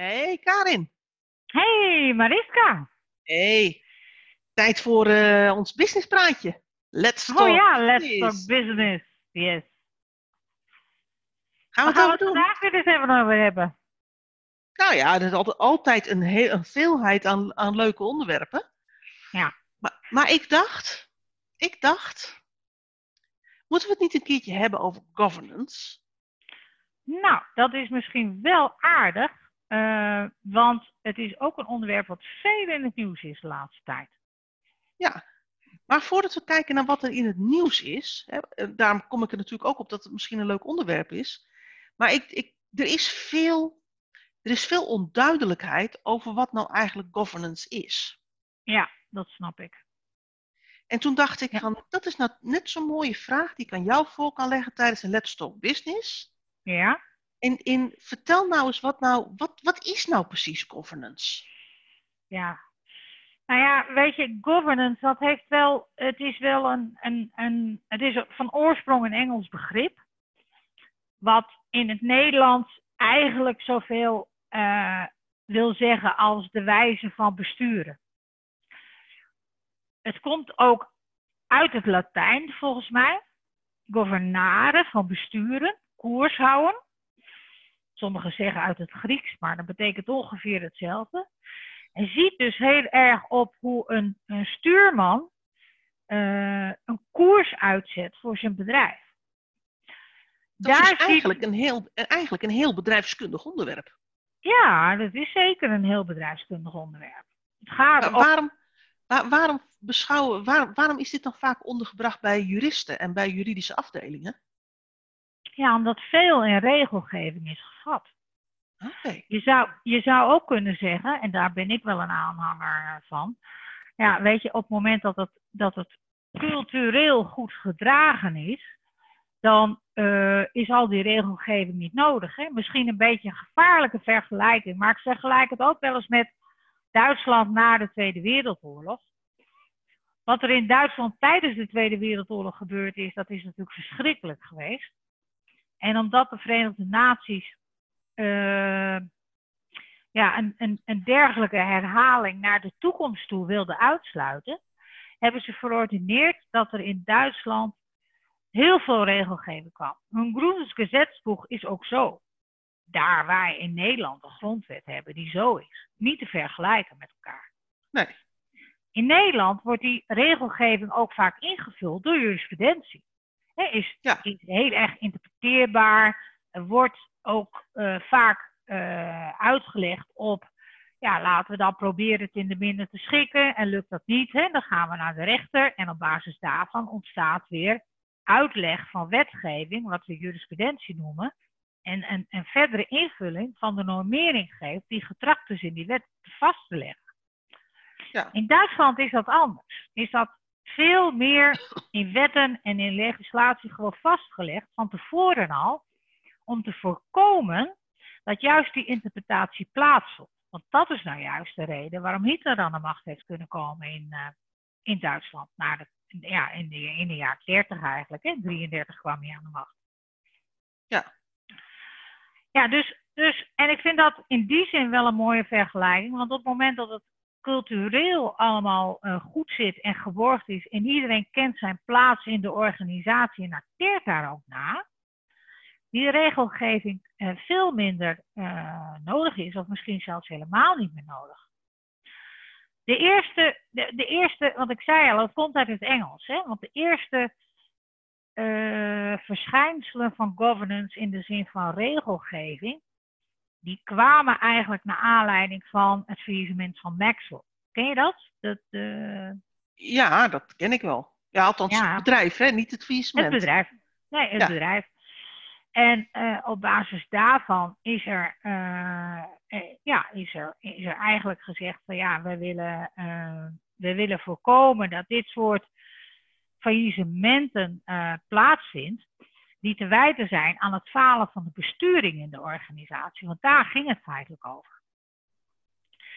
Hey Karin. Hey Mariska. Hey. Tijd voor uh, ons businesspraatje. Let's talk Oh ja, let's talk business. Yes. Gaan we het over gaan we het vandaag weer over hebben? Nou ja, er is altijd, altijd een, heel, een veelheid aan, aan leuke onderwerpen. Ja. Maar, maar ik dacht, ik dacht, moeten we het niet een keertje hebben over governance? Nou, dat is misschien wel aardig, eh, want het is ook een onderwerp wat veel in het nieuws is de laatste tijd. Ja, maar voordat we kijken naar wat er in het nieuws is, hè, eh, daarom kom ik er natuurlijk ook op dat het misschien een leuk onderwerp is. Maar ik, ik, er, is veel, er is veel onduidelijkheid over wat nou eigenlijk governance is. Ja, dat snap ik. En toen dacht ik, Ja. van, dat is nou net zo'n mooie vraag die ik aan jou voor kan leggen tijdens een Let's Talk Business. Ja? En in, vertel nou eens, wat, nou, wat, wat is nou precies governance? Ja. Nou ja, weet je, governance, dat heeft wel, het is wel een, een, een het is van oorsprong een Engels begrip. Wat in het Nederlands eigenlijk zoveel eh, wil zeggen als de wijze van besturen. Het komt ook uit het Latijn, volgens mij. Governare, van besturen, koers houden. Sommigen zeggen uit het Grieks, maar dat betekent ongeveer hetzelfde. En ziet dus heel erg op hoe een, een stuurman eh, een koers uitzet voor zijn bedrijf. Dat is eigenlijk een, heel, eigenlijk een heel bedrijfskundig onderwerp. Ja, dat is zeker een heel bedrijfskundig onderwerp. Het gaat om- waarom, waar- waarom, beschouwen, waar- waarom is dit dan vaak ondergebracht bij juristen en bij juridische afdelingen? Ja, omdat veel in regelgeving is gevat. Je zou, je zou ook kunnen zeggen, en daar ben ik wel een aanhanger eh, van. Ja, weet je, op het moment dat het, dat het cultureel goed gedragen is, dan eh, is al die regelgeving niet nodig. Hè? Misschien een beetje een gevaarlijke vergelijking, maar ik vergelijk het ook wel eens met Duitsland na de Tweede Wereldoorlog. Wat er in Duitsland tijdens de Tweede Wereldoorlog gebeurd is, dat is natuurlijk verschrikkelijk geweest. En omdat de Verenigde Naties eh, ja, een, een, een dergelijke herhaling naar de toekomst toe wilden uitsluiten, hebben ze verordineerd dat er in Duitsland heel veel regelgeving kwam. Hun Groenes Gesetzbuch is ook zo. Daar wij in Nederland een grondwet hebben die zo is. Niet te vergelijken met elkaar. Nee. In Nederland wordt die regelgeving ook vaak ingevuld door jurisprudentie. Is, Ja. is heel erg interpreteerbaar. Er wordt ook eh, vaak eh, uitgelegd op, ja, laten we dan proberen het in de minder te schikken. En lukt dat niet, hè, dan gaan we naar de rechter. En op basis daarvan ontstaat weer uitleg van wetgeving, wat we jurisprudentie noemen. En een, verdere invulling van de normering geeft die getracht is in die wet vast te leggen. Ja. In Duitsland is dat anders. Is dat veel meer in wetten en in legislatie gewoon vastgelegd, van tevoren al, om te voorkomen dat juist die interpretatie plaatsvond. Want dat is nou juist de reden waarom Hitler aan de macht heeft kunnen komen in, eh, in Duitsland. Na de, ja, in, de, in de jaren 30 eigenlijk. In 33 kwam hij aan de macht. Ja. Ja, dus, dus, en ik vind dat in die zin wel een mooie vergelijking. Want op het moment dat het cultureel allemaal eh, goed zit en geborgd is en iedereen kent zijn plaats in de organisatie en acteert daar ook na, die regelgeving eh, veel minder eh, nodig is, of misschien zelfs helemaal niet meer nodig. De eerste, de, eerste, want ik zei al, het komt uit het Engels, hè? want de eerste verschijnselen van governance in de zin van regelgeving, die kwamen eigenlijk naar aanleiding van het faillissement van Maxwell. Ken je dat? dat eh, Ja, dat ken ik wel. Ja, althans Ja. het bedrijf, hè? niet het faillissement. Het bedrijf. Nee, het Ja. bedrijf. En eh, op basis daarvan is er, eh, ja, is, er, is er eigenlijk gezegd van ja, we willen, we willen voorkomen dat dit soort faillissementen plaatsvindt. Die te wijten zijn aan het falen van de besturing in de organisatie. Want daar ging het feitelijk over.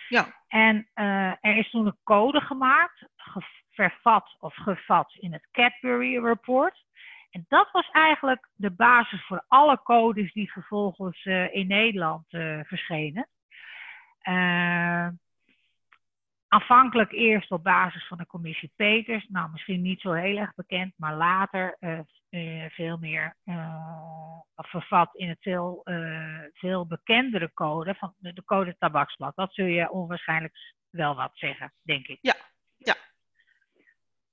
Ja. En eh, er is toen een code gemaakt, ge- vervat of gevat in het Cadbury Report. En dat was eigenlijk de basis voor alle codes die vervolgens eh, in Nederland eh, verschenen. Aanvankelijk eerst op basis van de commissie Peters. Nou, misschien niet zo heel erg bekend, maar later veel meer vervat in het veel, veel bekendere code van de, de code tabaksblad. Dat zul je onwaarschijnlijk wel wat zeggen, denk ik. Ja, ja.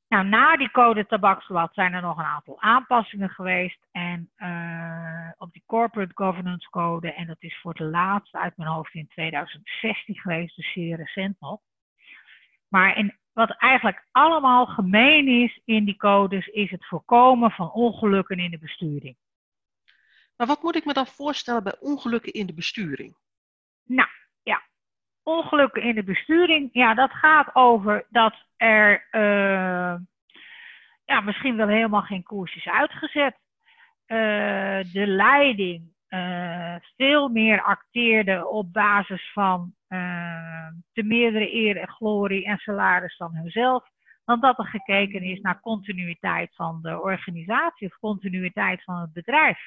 Nou, na die code tabaksblad zijn er nog een aantal aanpassingen geweest. En uh, op die corporate governance code, en dat is voor het laatst uit mijn hoofd in 2016 geweest, dus zeer recent nog. Maar in, wat eigenlijk allemaal gemeen is in die codes, is het voorkomen van ongelukken in de besturing. Maar wat moet ik me dan voorstellen bij ongelukken in de besturing? Nou, ja. Ongelukken in de besturing, ja, dat gaat over dat er uh, ja, misschien wel helemaal geen koers is uitgezet. Uh, de leiding uh, veel meer acteerde op basis van te meerdere eer en glorie en salaris dan hunzelf, dan dat er gekeken is naar continuïteit van de organisatie of continuïteit van het bedrijf.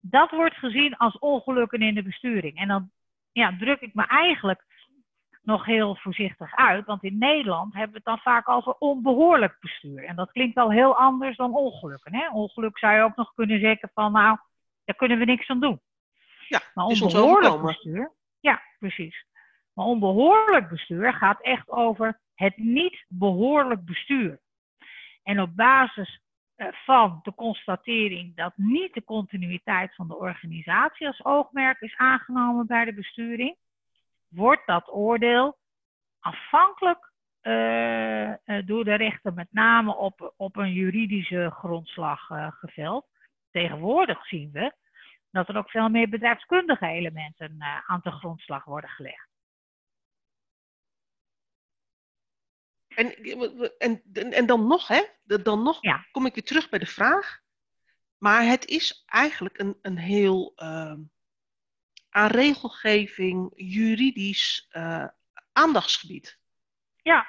Dat wordt gezien als ongelukken in de besturing. En dan ja, druk ik me eigenlijk nog heel voorzichtig uit. Want in Nederland hebben we het dan vaak over onbehoorlijk bestuur. En dat klinkt al heel anders dan ongelukken. Hè? Ongeluk zou je ook nog kunnen zeggen van nou, daar kunnen we niks aan doen. Ja, maar onbehoorlijk bestuur. Ja, precies. Maar onbehoorlijk bestuur gaat echt over het niet behoorlijk bestuur. En op basis eh, van de constatering dat niet de continuïteit van de organisatie als oogmerk is aangenomen bij de besturing, wordt dat oordeel afhankelijk uh, door de rechter met name op, op een juridische grondslag uh, geveld. Tegenwoordig zien we dat er ook veel meer bedrijfskundige elementen aan de grondslag worden gelegd. En, en, en dan nog, hè? Dan nog ja. kom ik weer terug bij de vraag. Maar het is eigenlijk een, een heel uh, aan regelgeving, juridisch uh, aandachtsgebied. Ja,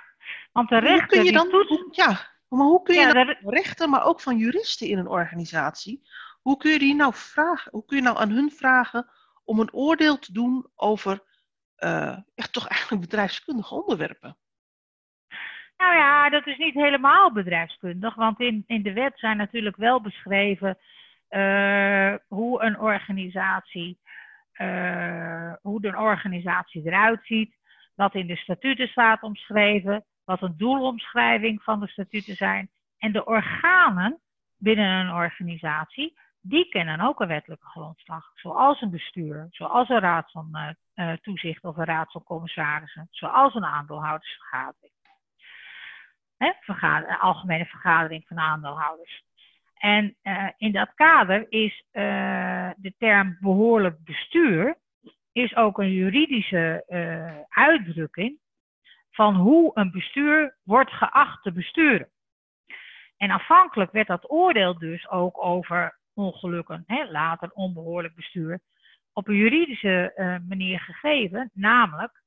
want de rechter. Hoe kun je dan, hoe, ja, maar hoe kun je ja, dan de... rechten, maar ook van juristen in een organisatie, hoe kun je die nou vragen? Hoe kun je nou aan hun vragen om een oordeel te doen over uh, echt toch eigenlijk bedrijfskundige onderwerpen? Nou ja, dat is niet helemaal bedrijfskundig, want in, in de wet zijn natuurlijk wel beschreven uh, hoe een organisatie, uh, hoe een organisatie eruit ziet, wat in de statuten staat omschreven, wat een doelomschrijving van de statuten zijn. En de organen binnen een organisatie, die kennen ook een wettelijke grondslag. Zoals een bestuur, zoals een raad van uh, toezicht of een raad van commissarissen, zoals een aandeelhoudersvergadering hè, vergader, algemene vergadering van aandeelhouders. En uh, in dat kader is uh, de term behoorlijk bestuur is ook een juridische uh, uitdrukking van hoe een bestuur wordt geacht te besturen. En afhankelijk werd dat oordeel dus ook over ongelukken, hè, later onbehoorlijk bestuur, op een juridische manier gegeven, namelijk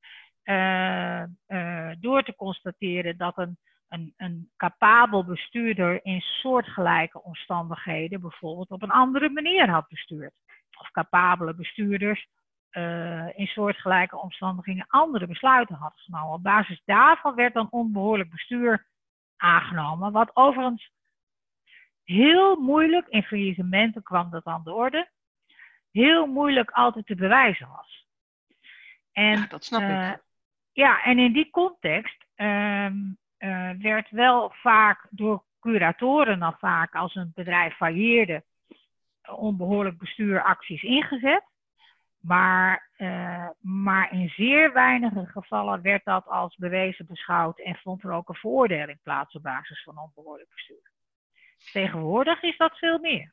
door te constateren dat een een, een capabel bestuurder in soortgelijke omstandigheden bijvoorbeeld op een andere manier had bestuurd. Of capabele bestuurders uh, in soortgelijke omstandigheden andere besluiten hadden genomen. Op basis daarvan werd dan onbehoorlijk bestuur aangenomen, wat overigens heel moeilijk, in faillissementen kwam dat aan de orde, heel moeilijk altijd te bewijzen was. En, ja, dat snap uh, ik. Eh, ja, en in die context um, uh, werd wel vaak door curatoren dan vaak als een bedrijf failleerde, onbehoorlijk bestuuracties ingezet. Maar, uh, maar in zeer weinige gevallen werd dat als bewezen beschouwd en vond er ook een veroordeling plaats op basis van onbehoorlijk bestuur. Tegenwoordig is dat veel meer.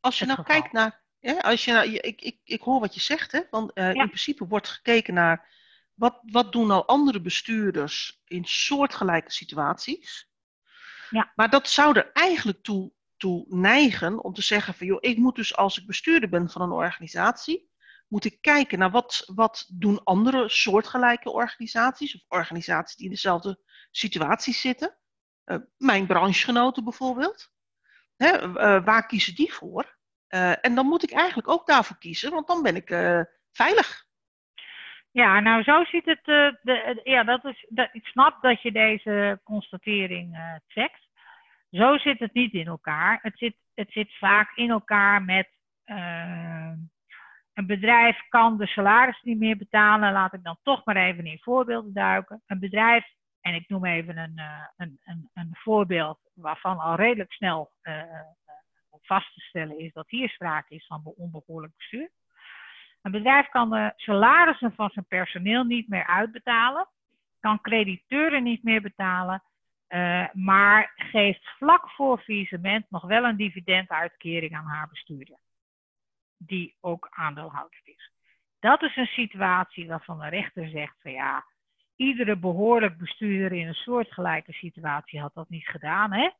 Als je nou kijkt naar, als je nou, ik, ik, ik hoor wat je zegt, hè, want uh, ja. in principe wordt gekeken naar wat, wat doen nou andere bestuurders in soortgelijke situaties? Ja. Maar dat zou er eigenlijk toe, toe neigen om te zeggen van joh, ik moet dus als ik bestuurder ben van een organisatie, moet ik kijken naar wat, wat doen andere soortgelijke organisaties of organisaties die in dezelfde situatie zitten. Uh, mijn branchegenoten bijvoorbeeld. Hè, uh, waar kiezen die voor? Uh, en dan moet ik eigenlijk ook daarvoor kiezen, want dan ben ik veilig. Ja, nou zo ziet het. Uh, de, ja, dat is, ik snap dat je deze constatering uh, checkt. Zo zit het niet in elkaar. Het zit, het zit vaak in elkaar met. Een bedrijf kan de salaris niet meer betalen. Laat ik dan toch maar even in voorbeelden duiken. Een bedrijf, en ik noem even een, een, een, een voorbeeld waarvan al redelijk snel vast te stellen is dat hier sprake is van onbehoorlijk bestuur. Een bedrijf kan de salarissen van zijn personeel niet meer uitbetalen, kan crediteuren niet meer betalen, uh, maar geeft vlak voor faillissement nog wel een dividenduitkering aan haar bestuurder, die ook aandeelhouder is. Dat is een situatie waarvan de rechter zegt van ja, iedere behoorlijk bestuurder in een soortgelijke situatie had dat niet gedaan. Hè?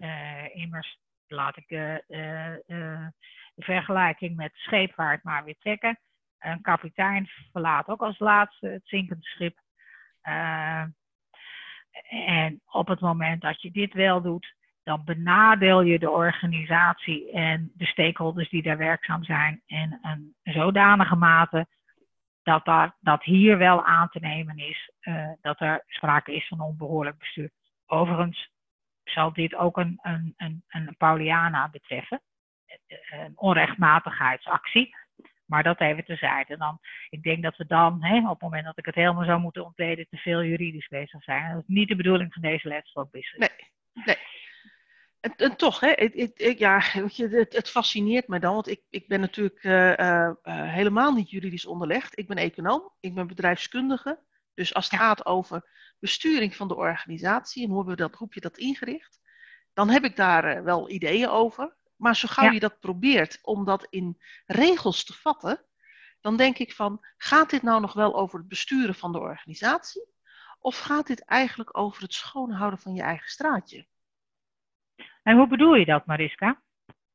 Uh, immers laat ik de vergelijking met scheepvaart maar weer trekken. Een kapitein verlaat ook als laatste het zinkende schip. Uh, en op het moment dat je dit wel doet, dan benadeel je de organisatie en de stakeholders die daar werkzaam zijn in een zodanige mate dat, daar, dat hier wel aan te nemen is uh, dat er sprake is van onbehoorlijk bestuur. Overigens zal dit ook een, een, een Pauliana betreffen, een onrechtmatigheidsactie. Maar dat even terzijde. Dan, ik denk dat we dan, hè, op het moment dat ik het helemaal zou moeten ontleden, te veel juridisch bezig zijn. Dat is niet de bedoeling van deze lesstof Nee, nee. En, en, toch, hè, het, ja, het, het, fascineert me dan, want ik, ik ben natuurlijk uh, uh, helemaal niet juridisch onderlegd. Ik ben econoom, ik ben bedrijfskundige. Dus als het gaat over besturing van de organisatie en hoe, we dat, hoe heb je dat ingericht, dan heb ik daar wel ideeën over. Maar zo gauw je dat probeert om dat in regels te vatten, dan denk ik van, gaat dit nou nog wel over het besturen van de organisatie? Of gaat dit eigenlijk over het schoonhouden van je eigen straatje? En hoe bedoel je dat, Mariska?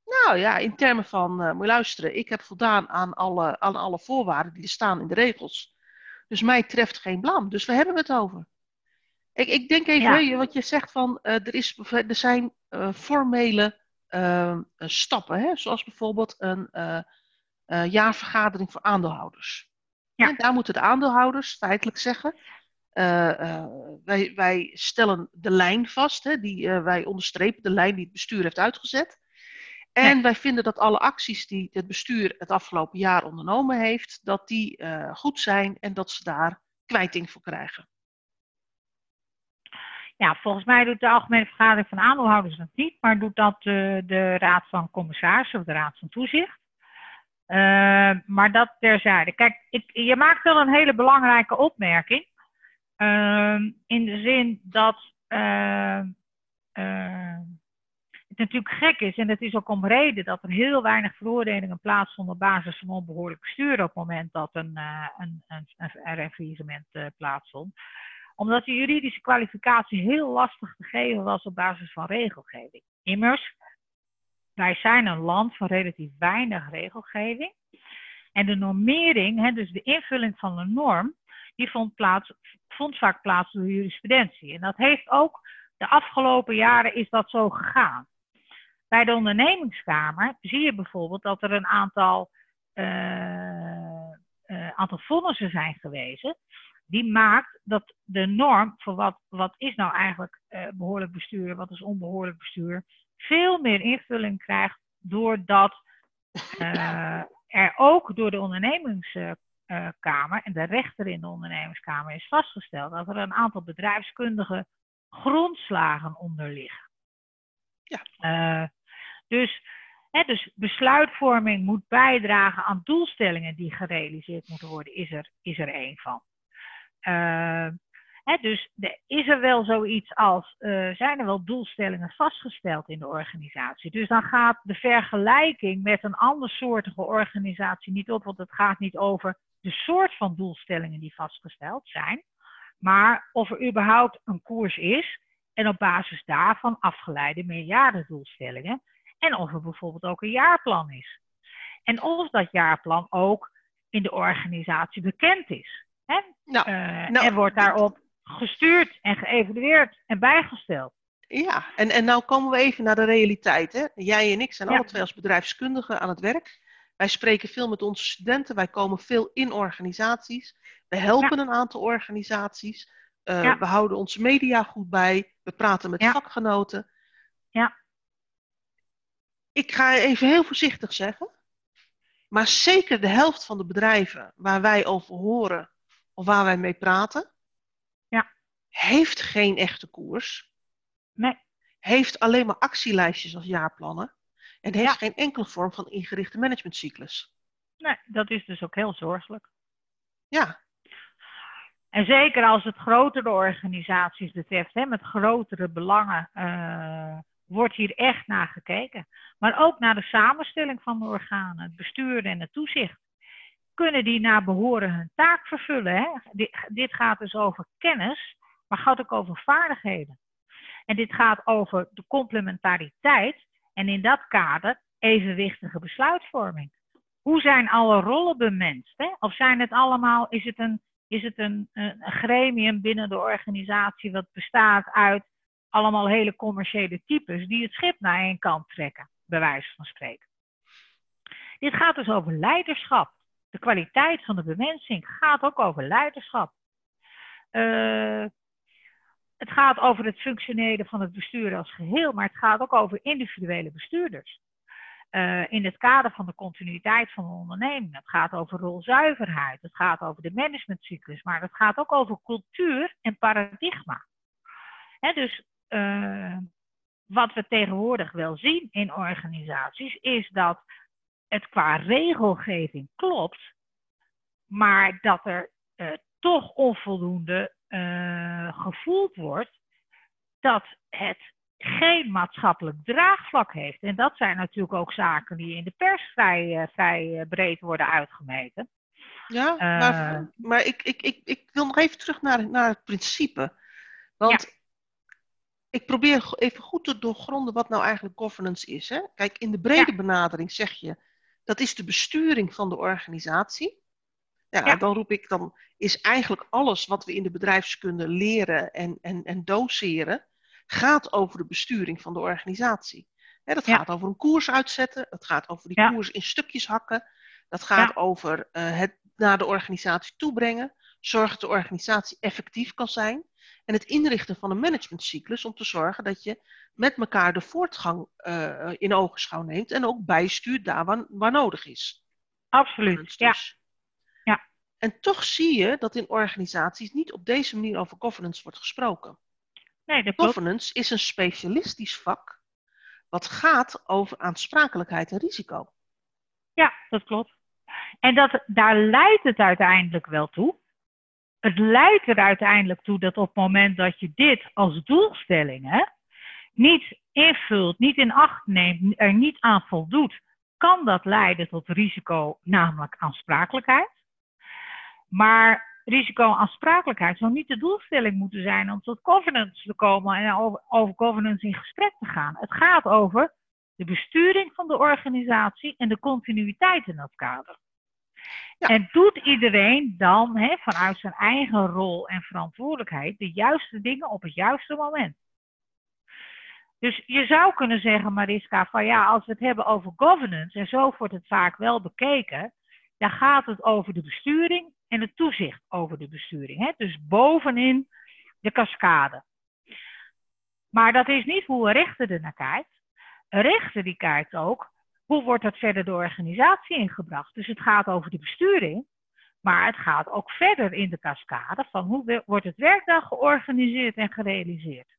Nou ja, in termen van, uh, moet je luisteren, ik heb voldaan aan alle, aan alle voorwaarden die er staan in de regels. Dus mij treft geen blam. Dus we hebben het over. Ik, ik denk even, ja. wat je zegt van, uh, er, is, er zijn uh, formele stappen, hè? zoals bijvoorbeeld een uh, uh, jaarvergadering voor aandeelhouders. Ja. En daar moeten de aandeelhouders feitelijk zeggen. wij, wij stellen de lijn vast, hè, die, wij onderstrepen de lijn die het bestuur heeft uitgezet. En wij vinden dat alle acties die het bestuur het afgelopen jaar ondernomen heeft, dat die goed zijn en dat ze daar kwijting voor krijgen. Ja, volgens mij doet de Algemene Vergadering van Aandeelhouders dat niet, maar doet dat de, de Raad van Commissarissen of de Raad van Toezicht. Uh, maar dat terzijde. Kijk, ik, je maakt wel een hele belangrijke opmerking. Uh, in de zin dat het natuurlijk gek is, en dat is ook om reden dat er heel weinig veroordelingen plaatsvonden op basis van onbehoorlijk bestuur op het moment dat een, een, een, een, een plaatsvond omdat de juridische kwalificatie heel lastig te geven was op basis van regelgeving. Immers, wij zijn een land van relatief weinig regelgeving. En de normering, hè, dus de invulling van de norm, die vond, plaats, vond vaak plaats door jurisprudentie. En dat heeft ook de afgelopen jaren is dat zo gegaan. Bij de ondernemingskamer zie je bijvoorbeeld dat er een aantal, uh, aantal vonnissen zijn gewezen die maakt dat de norm voor wat, wat is nou eigenlijk uh, behoorlijk bestuur, wat is onbehoorlijk bestuur, veel meer invulling krijgt doordat uh, er ook door de ondernemingskamer en de rechter in de ondernemingskamer is vastgesteld dat er een aantal bedrijfskundige grondslagen onder liggen. Ja. Uh, dus, dus besluitvorming moet bijdragen aan doelstellingen die gerealiseerd moeten worden, is er, is er één van. Hè, dus is er wel zoiets als, uh, zijn er wel doelstellingen vastgesteld in de organisatie? Dus dan gaat de vergelijking met een andersoortige organisatie niet op, want het gaat niet over de soort van doelstellingen die vastgesteld zijn, maar of er überhaupt een koers is en op basis daarvan afgeleide meerjarendoelstellingen en of er bijvoorbeeld ook een jaarplan is. En of dat jaarplan ook in de organisatie bekend is. Hè? Nou, uh, nou, er wordt daarop gestuurd en geëvalueerd en bijgesteld. Ja, en, en nou komen we even naar de realiteit. Hè? Jij en ik zijn ja. alle twee als bedrijfskundigen aan het werk. Wij spreken veel met onze studenten, wij komen veel in organisaties. We helpen een aantal organisaties. Uh, Ja. We houden onze media goed bij. We praten met vakgenoten. Ja. Ik ga even heel voorzichtig zeggen. Maar zeker de helft van de bedrijven waar wij over horen of waar wij mee praten, Ja. heeft geen echte koers. Nee. Heeft alleen maar actielijstjes als jaarplannen. En heeft Ja. geen enkele vorm van ingerichte managementcyclus. Nee, dat is dus ook heel zorgelijk. Ja, En zeker als het grotere organisaties betreft, hè, met grotere belangen, eh, wordt hier echt naar gekeken. Maar ook naar de samenstelling van de organen, het bestuur en het toezicht. Kunnen die naar behoren hun taak vervullen? Hè? Dit, gaat dus over kennis, maar gaat ook over vaardigheden. En dit gaat over de complementariteit en in dat kader evenwichtige besluitvorming. Hoe zijn alle rollen bemenst? Hè? Of zijn het allemaal, is het een is het een, een gremium binnen de organisatie wat bestaat uit allemaal hele commerciële types die het schip naar één kant trekken, bij wijze van spreken. Dit gaat dus over leiderschap. De kwaliteit van de bemensing gaat ook over leiderschap. Uh, het gaat over het functioneren van het bestuur als geheel, maar het gaat ook over individuele bestuurders. Uh, in het kader van de continuïteit van de onderneming. Het gaat over rolzuiverheid, het gaat over de managementcyclus, maar het gaat ook over cultuur en paradigma. Dus uh, wat we tegenwoordig wel zien in organisaties is dat het qua regelgeving klopt, maar dat er uh, toch onvoldoende gevoeld wordt dat het geen maatschappelijk draagvlak heeft. En dat zijn natuurlijk ook zaken die in de pers vrij, uh, vrij breed worden uitgemeten. Ja, maar, maar ik, ik, ik, ik wil nog even terug naar, naar het principe. Want ja. ik probeer even goed te doorgronden wat nou eigenlijk governance is. Hè? Kijk, in de brede ja. benadering zeg je, dat is de besturing van de organisatie. Ja, ja, dan roep ik, dan is eigenlijk alles wat we in de bedrijfskunde leren en, en, en doseren, gaat over de besturing van de organisatie. Dat gaat over een koers uitzetten, het gaat over die ja. koers in stukjes hakken, dat gaat over uh, het naar de organisatie toebrengen, zorgen dat de organisatie effectief kan zijn en het inrichten van een managementcyclus om te zorgen dat je met elkaar de voortgang uh, in ogenschouw neemt en ook bijstuurt daar waar, waar nodig is. Absoluut, dus. ja. ja. En toch zie je dat in organisaties niet op deze manier over governance wordt gesproken. Nee, dat governance is een specialistisch vak wat gaat over aansprakelijkheid en risico. Ja, dat klopt. En dat, daar leidt het uiteindelijk wel toe. Het leidt er uiteindelijk toe dat op het moment dat je dit als doelstelling hè, niet invult, niet in acht neemt, er niet aan voldoet, kan dat leiden tot risico, namelijk aansprakelijkheid. Maar risico-aansprakelijkheid zou niet de doelstelling moeten zijn om tot governance te komen en over governance in gesprek te gaan. Het gaat over de besturing van de organisatie en de continuïteit in dat kader. En doet iedereen dan hè, vanuit zijn eigen rol en verantwoordelijkheid de juiste dingen op het juiste moment? Dus je zou kunnen zeggen, Mariska, van ja, als we het hebben over governance, en zo wordt het vaak wel bekeken, dan gaat het over de besturing en het toezicht over de besturing. Hè? Dus bovenin de cascade. Maar dat is niet hoe een rechter er naar kijkt. Een rechter die kijkt ook, hoe wordt dat verder de organisatie ingebracht? Dus het gaat over de besturing, maar het gaat ook verder in de cascade van hoe wordt het werk dan georganiseerd en gerealiseerd.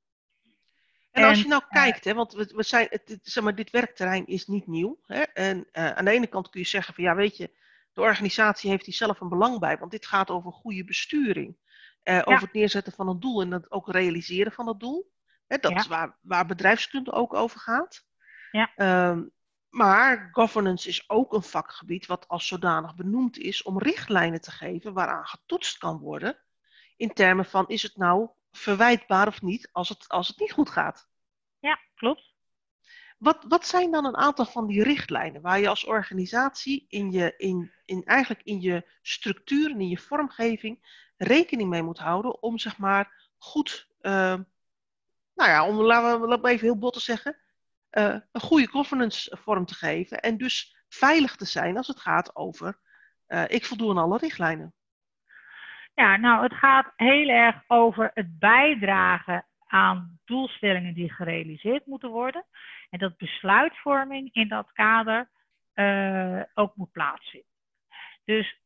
En als je nou kijkt, hè, want we, we zijn, het, zeg maar, dit werkterrein is niet nieuw. Hè, en uh, aan de ene kant kun je zeggen van ja, weet je, de organisatie heeft hier zelf een belang bij, want dit gaat over goede besturing. Uh, over het neerzetten van een doel en het ook realiseren van dat doel. Hè, dat ja. is waar, waar bedrijfskunde ook over gaat. Ja. Um, maar governance is ook een vakgebied wat als zodanig benoemd is om richtlijnen te geven waaraan getoetst kan worden. In termen van is het nou verwijtbaar of niet als het, als het niet goed gaat. Ja, klopt. Wat, wat zijn dan een aantal van die richtlijnen waar je als organisatie in je, in, in, eigenlijk in je structuur en in je vormgeving rekening mee moet houden om zeg maar goed, uh, nou ja, om laten we, laten we even heel bot te zeggen, uh, een goede governance vorm te geven en dus veilig te zijn als het gaat over uh, ik voldoe aan alle richtlijnen. Ja, nou, het gaat heel erg over het bijdragen aan doelstellingen die gerealiseerd moeten worden. En dat besluitvorming in dat kader uh, ook moet plaatsvinden. Dus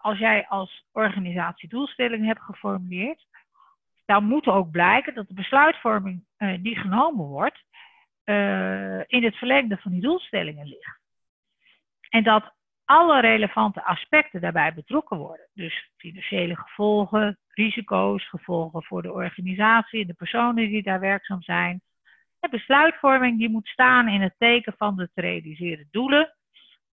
als jij als organisatie doelstellingen hebt geformuleerd, dan moet ook blijken dat de besluitvorming die genomen wordt, in het verlengde van die doelstellingen ligt. En dat alle relevante aspecten daarbij betrokken worden. Dus financiële gevolgen, risico's, gevolgen voor de organisatie, de personen die daar werkzaam zijn. De besluitvorming die moet staan in het teken van de te realiseren doelen.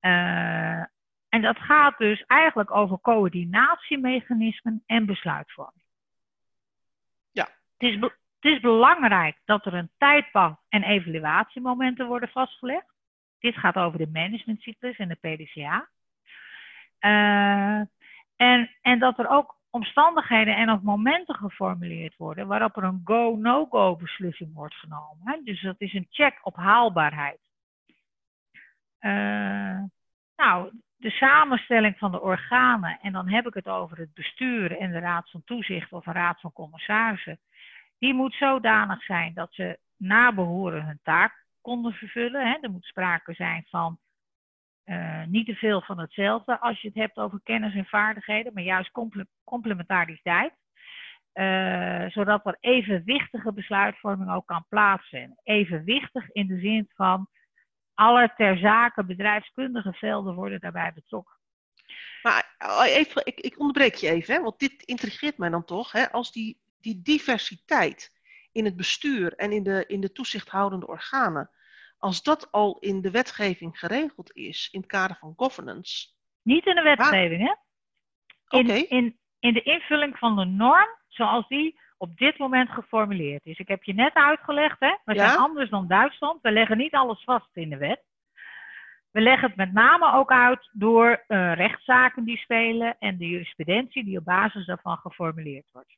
Uh, en dat gaat dus eigenlijk over coördinatiemechanismen en besluitvorming. Ja. Het is, het is belangrijk dat er een tijdpad en evaluatiemomenten worden vastgelegd. Dit gaat over de managementcyclus en de PDCA. Uh, en, en dat er ook omstandigheden en of momenten geformuleerd worden waarop er een go-no-go beslissing wordt genomen. Dus dat is een check op haalbaarheid. Uh, nou, de samenstelling van de organen, en dan heb ik het over het bestuur en de raad van toezicht of een raad van commissarissen, die moet zodanig zijn dat ze na behoren hun taak konden vervullen. Hè. Er moet sprake zijn van uh, niet te veel van hetzelfde als je het hebt over kennis en vaardigheden, maar juist complementariteit. Uh, zodat er evenwichtige besluitvorming ook kan plaatsvinden. Evenwichtig in de zin van alle ter zake bedrijfskundige velden worden daarbij betrokken. Maar eh, even, ik, ik onderbreek je even, hè, want dit intrigeert mij dan toch. Hè, als die, die diversiteit in het bestuur en in de, in de toezichthoudende organen, als dat al in de wetgeving geregeld is, in het kader van governance. Niet in de wetgeving, hè? In, in, in de invulling van de norm, zoals die op dit moment geformuleerd is. Ik heb je net uitgelegd, hè? we zijn anders dan Duitsland. We leggen niet alles vast in de wet. We leggen het met name ook uit door uh, rechtszaken die spelen en de jurisprudentie die op basis daarvan geformuleerd wordt.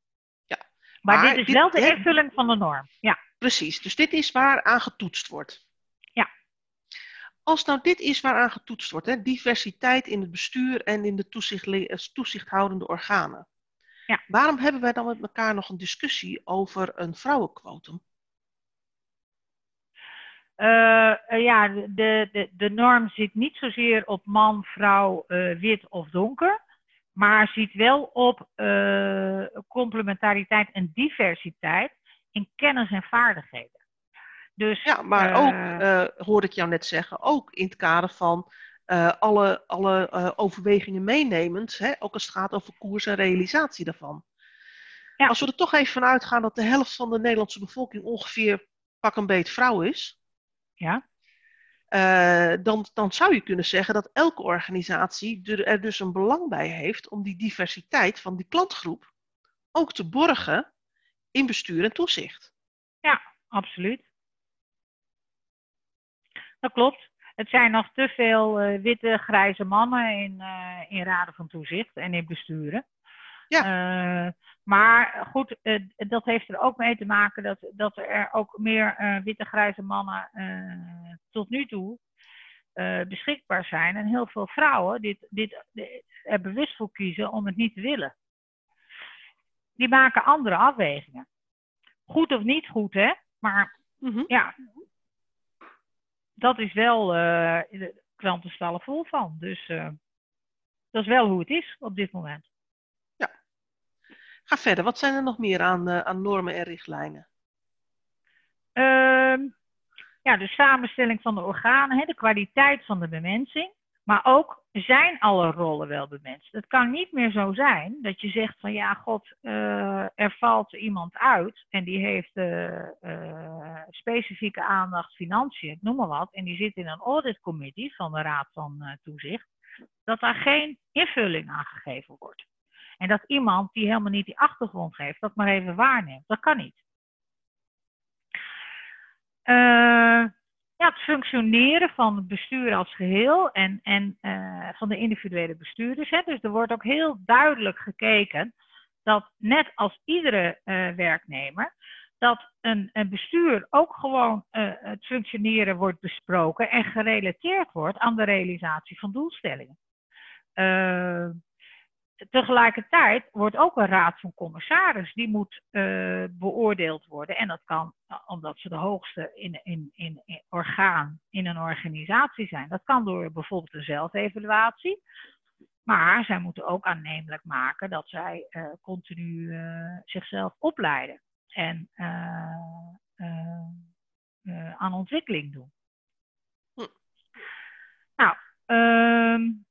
Maar, maar dit is wel de invulling van de norm. Ja. Precies, dus dit is waar aan getoetst wordt. Ja. Als nou dit is waaraan getoetst wordt, hè, diversiteit in het bestuur en in de toezicht, eh, toezichthoudende organen. Ja. Waarom hebben wij dan met elkaar nog een discussie over een vrouwenquotum? Uh, ja, de, de, de norm zit niet zozeer op man, vrouw, uh, wit of donker, maar ziet wel op uh, complementariteit en diversiteit in kennis en vaardigheden. Dus, ja, maar ook, hoorde ik jou net zeggen, ook in het kader van uh, alle, alle uh, overwegingen meenemend, hè, ook als het gaat over koers en realisatie daarvan. Ja. Als we er toch even van uitgaan dat de helft van de Nederlandse bevolking ongeveer pak een beet vrouw is, ja. Uh, dan, dan zou je kunnen zeggen dat elke organisatie er dus een belang bij heeft om die diversiteit van die klantgroep ook te borgen in bestuur en toezicht. Ja, absoluut. Dat klopt. Het zijn nog te veel uh, witte, grijze mannen in, uh, in raden van toezicht en in besturen. Ja. Uh, maar goed, dat heeft er ook mee te maken dat, dat er ook meer witte, grijze mannen tot nu toe beschikbaar zijn. En heel veel vrouwen dit, dit, er bewust voor kiezen om het niet te willen. Die maken andere afwegingen. Goed of niet goed, hè? Maar mm -hmm. ja, dat is wel, de kranten staan vol van. Dus dat is wel hoe het is op dit moment. Ga verder. Wat zijn er nog meer aan, uh, aan normen en richtlijnen? Uh, ja, de samenstelling van de organen, hè, de kwaliteit van de bemensing. Maar ook zijn alle rollen wel bemenst. Het kan niet meer zo zijn dat je zegt van ja, god, uh, er valt iemand uit en die heeft uh, specifieke aandacht financiën, noem maar wat, en die zit in een auditcommittee van de Raad van Toezicht, dat daar geen invulling aan gegeven wordt. En dat iemand die helemaal niet die achtergrond geeft, dat maar even waarneemt. Dat kan niet. Uh, ja, het functioneren van het bestuur als geheel en, en uh, van de individuele bestuurders. Hè. Dus er wordt ook heel duidelijk gekeken dat net als iedere uh, werknemer, dat een, een bestuur ook gewoon het functioneren wordt besproken en gerelateerd wordt aan de realisatie van doelstellingen. Uh, tegelijkertijd wordt ook een raad van commissaris, die moet uh, beoordeeld worden. En dat kan omdat ze de hoogste in, in, in, in, orgaan in een organisatie zijn. Dat kan door bijvoorbeeld een zelfevaluatie. Maar zij moeten ook aannemelijk maken dat zij uh, continu uh, zichzelf opleiden en aan ontwikkeling doen. Hm. Nou, um, ja,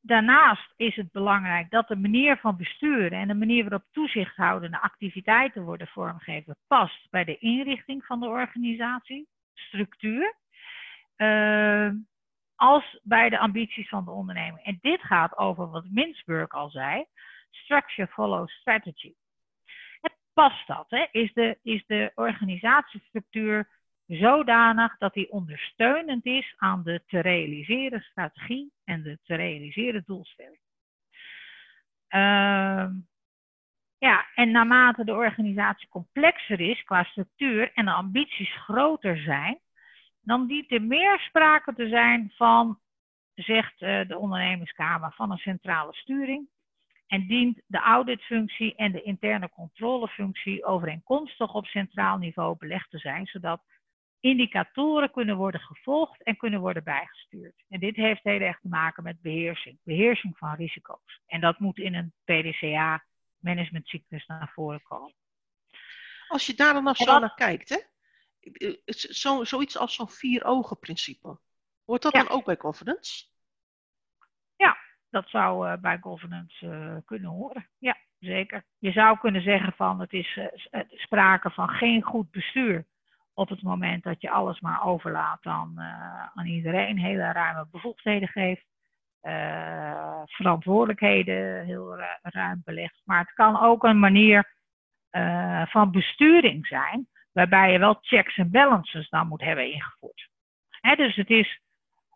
daarnaast is het belangrijk dat de manier van besturen en de manier waarop toezichthoudende activiteiten worden vormgegeven past bij de inrichting van de organisatie, structuur, uh, als bij de ambities van de onderneming. En dit gaat over wat Minsburg al zei, structure follows strategy. Past dat? Hè? Is, de, is de organisatiestructuur zodanig dat die ondersteunend is aan de te realiseren strategie en de te realiseren doelstelling. Uh, ja, en naarmate de organisatie complexer is qua structuur en de ambities groter zijn, dan dient er meer sprake te zijn van, zegt uh, de ondernemingskamer, van een centrale sturing. En dient de auditfunctie en de interne controlefunctie overeenkomstig op centraal niveau belegd te zijn, zodat indicatoren kunnen worden gevolgd en kunnen worden bijgestuurd. En dit heeft heel erg te maken met beheersing, beheersing van risico's. En dat moet in een PDCA managementcyclus naar voren komen. Als je daar dan nog zo naar kijkt, hè? Zo, zoiets als zo'n vier ogen principe. Hoort dat dan ook bij governance? Ja, dat zou uh, bij governance uh, kunnen horen. Ja, zeker. Je zou kunnen zeggen van het is uh, sprake van geen goed bestuur op het moment dat je alles maar overlaat aan, uh, aan iedereen, hele ruime bevoegdheden geeft, uh, verantwoordelijkheden heel ruim belegt. Maar het kan ook een manier uh, van besturing zijn, waarbij je wel checks en balances dan moet hebben ingevoerd. Hè, dus het is,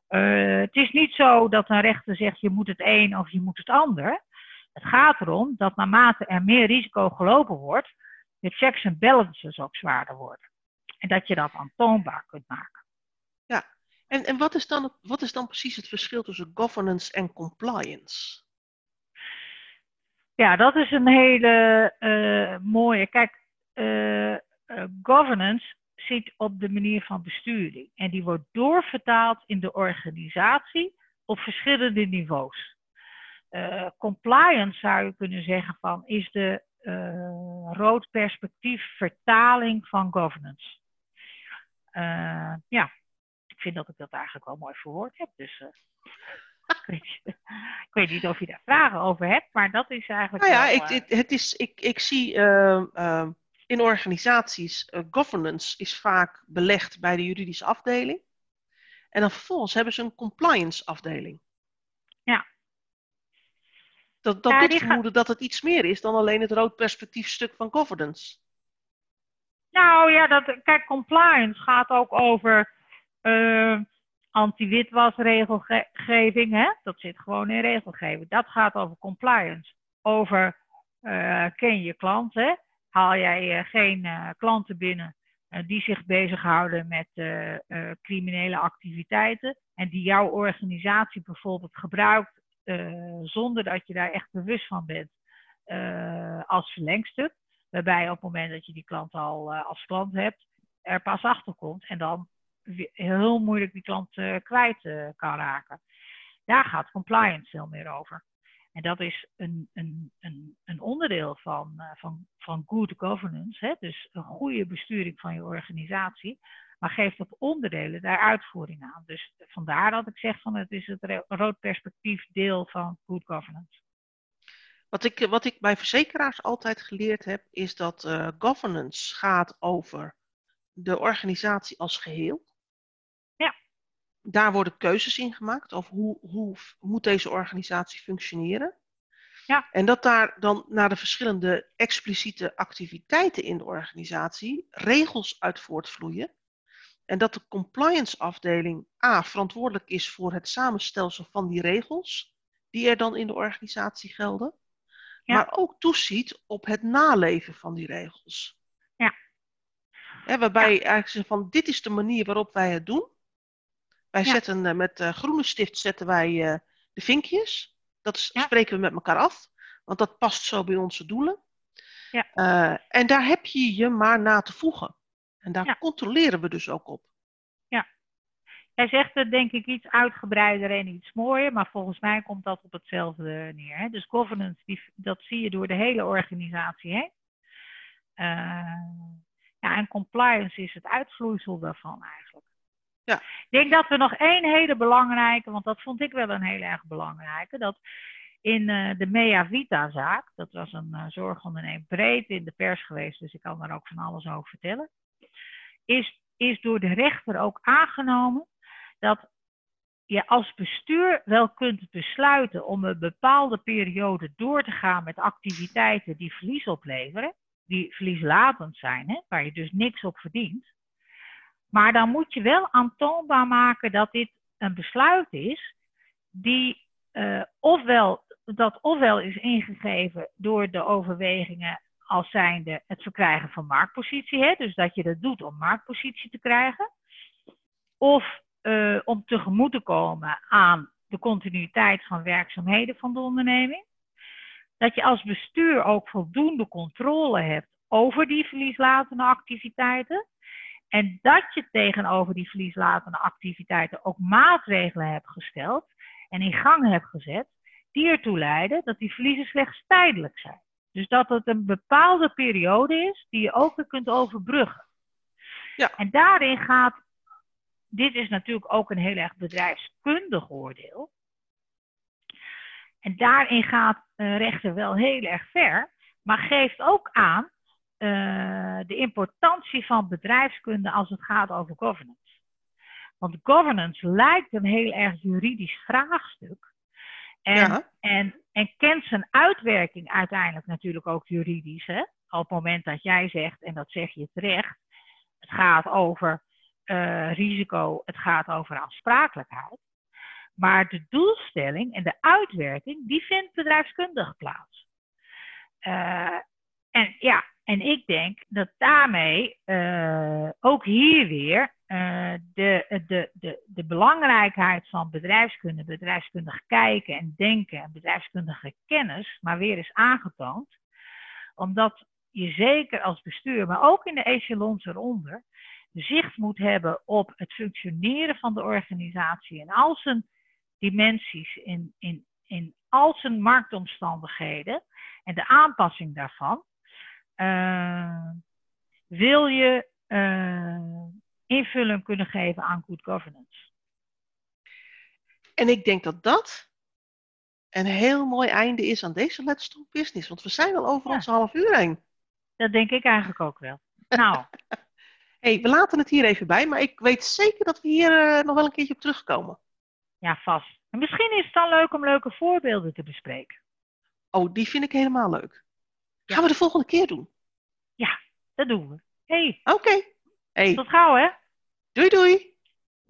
het is niet zo dat een rechter zegt je moet het een of je moet het ander. Het gaat erom dat naarmate er meer risico gelopen wordt, de checks en balances ook zwaarder worden. En dat je dat aantoonbaar kunt maken. Ja, en, en wat, is dan, wat is dan precies het verschil tussen governance en compliance? Ja, dat is een hele uh, mooie. Kijk, uh, uh, governance zit op de manier van besturing. En die wordt doorvertaald in de organisatie op verschillende niveaus. compliance zou je kunnen zeggen van is de rood perspectief vertaling van governance. Uh, ja, ik vind dat ik dat eigenlijk wel mooi verwoord heb. Dus uh, ik, weet, niet of je daar vragen over hebt, maar dat is eigenlijk. Nou ja, wel, ik, het is, ik, ik zie ehm, in organisaties governance is vaak belegd bij de juridische afdeling. En dan vervolgens hebben ze een compliance afdeling. Ja. Dat, dat ja, doet vermoeden gaat... dat het iets meer is dan alleen het rood perspectief stuk van governance. Nou ja, dat, kijk, compliance gaat ook over uh, anti-witwasregelgeving. Hè? Dat zit gewoon in regelgeving. Dat gaat over compliance. Over uh, ken je klant. Hè? Haal jij uh, geen klanten binnen die zich bezighouden met criminele activiteiten. En die jouw organisatie bijvoorbeeld gebruikt zonder dat je daar echt bewust van bent als verlengstuk. Waarbij op het moment dat je die klant al uh, als klant hebt, er pas achter komt en dan heel moeilijk die klant uh, kwijt uh, kan raken. Daar gaat compliance veel meer over. En dat is een, een, een, een onderdeel van, van, van good governance, hè? dus een goede besturing van je organisatie, maar geeft op onderdelen daar uitvoering aan. Dus vandaar dat ik zeg van het is het rood perspectief deel van good governance. Wat ik, wat ik bij verzekeraars altijd geleerd heb, is dat uh, governance gaat over de organisatie als geheel. Ja. Daar worden keuzes in gemaakt over hoe, hoe moet deze organisatie functioneren. Ja. En dat daar dan naar de verschillende expliciete activiteiten in de organisatie regels uit voortvloeien. En dat de compliance afdeling A verantwoordelijk is voor het samenstelsel van die regels die er dan in de organisatie gelden. Ja. maar ook toeziet op het naleven van die regels. Ja. Hè, waarbij eigenlijk zeggen van dit is de manier waarop wij het doen. Wij zetten eh, met eh, groene stift zetten wij eh, de vinkjes. Dat is- spreken we met elkaar af, want dat past zo bij onze doelen. Ja. En daar heb je je maar na te voegen. En daar controleren we dus ook op. Jij zegt het denk ik iets uitgebreider en iets mooier, maar volgens mij komt dat op hetzelfde neer. Hè? Dus governance, die, dat zie je door de hele organisatie heen. Eh, ja, en compliance is het uitvloeisel daarvan eigenlijk. Ja. Ik denk dat we nog één hele belangrijke, want dat vond ik wel een heel erg belangrijke, dat in eh, de Mea Vita-zaak, dat was een uh, zorgonderneming breed in de pers geweest, dus ik kan daar ook van alles over vertellen, is, is door de rechter ook aangenomen dat je als bestuur wel kunt besluiten om een bepaalde periode door te gaan met activiteiten die verlies opleveren, die verlieslatend zijn, hè, waar je dus niks op verdient. Maar dan moet je wel aantoonbaar maken dat dit een besluit is die uh, ofwel, dat ofwel is ingegeven door de overwegingen als zijnde het verkrijgen van marktpositie, hè, dus dat je dat doet om marktpositie te krijgen, of uh, om tegemoet te komen aan de continuïteit van werkzaamheden van de onderneming. Dat je als bestuur ook voldoende controle hebt over die verlieslatende activiteiten. En dat je tegenover die verlieslatende activiteiten ook maatregelen hebt gesteld en in gang hebt gezet, die ertoe leiden dat die verliezen slechts tijdelijk zijn. Dus dat het een bepaalde periode is die je ook weer kunt overbruggen. Ja. En daarin gaat dit is natuurlijk ook een heel erg bedrijfskundig oordeel. En daarin gaat een rechter wel heel erg ver, maar geeft ook aan uh, de importantie van bedrijfskunde als het gaat over governance. Want governance lijkt een heel erg juridisch vraagstuk. En, Ja. en, en kent zijn uitwerking uiteindelijk natuurlijk ook juridisch. Hè? Op het moment dat jij zegt, en dat zeg je terecht, het gaat over uh, risico, het gaat over aansprakelijkheid. Maar de doelstelling en de uitwerking, die vindt bedrijfskundig plaats. Uh, en ja, en ik denk dat daarmee uh, ook hier weer de, de, de, de belangrijkheid van bedrijfskunde, bedrijfskundig kijken en denken en bedrijfskundige kennis maar weer is aangetoond. Omdat je zeker als bestuur, maar ook in de echelons eronder, zicht moet hebben op het functioneren van de organisatie in al zijn dimensies, in, in, in al zijn marktomstandigheden en de aanpassing daarvan, uh, wil je uh, invulling kunnen geven aan good governance. En ik denk dat dat een heel mooi einde is aan deze Let's Talk Business, want we zijn al over Ja. onze half uur heen. Dat denk ik eigenlijk ook wel. Nou, hey, we laten het hier even bij, maar ik weet zeker dat we hier eh, nog wel een keertje op terugkomen. ja, vast. En misschien is het dan leuk om leuke voorbeelden te bespreken. Oh, die vind ik helemaal leuk. Ja. Gaan we de volgende keer doen. Dat doen we. hey, Oké. Hey, tot gauw hè. doei doei.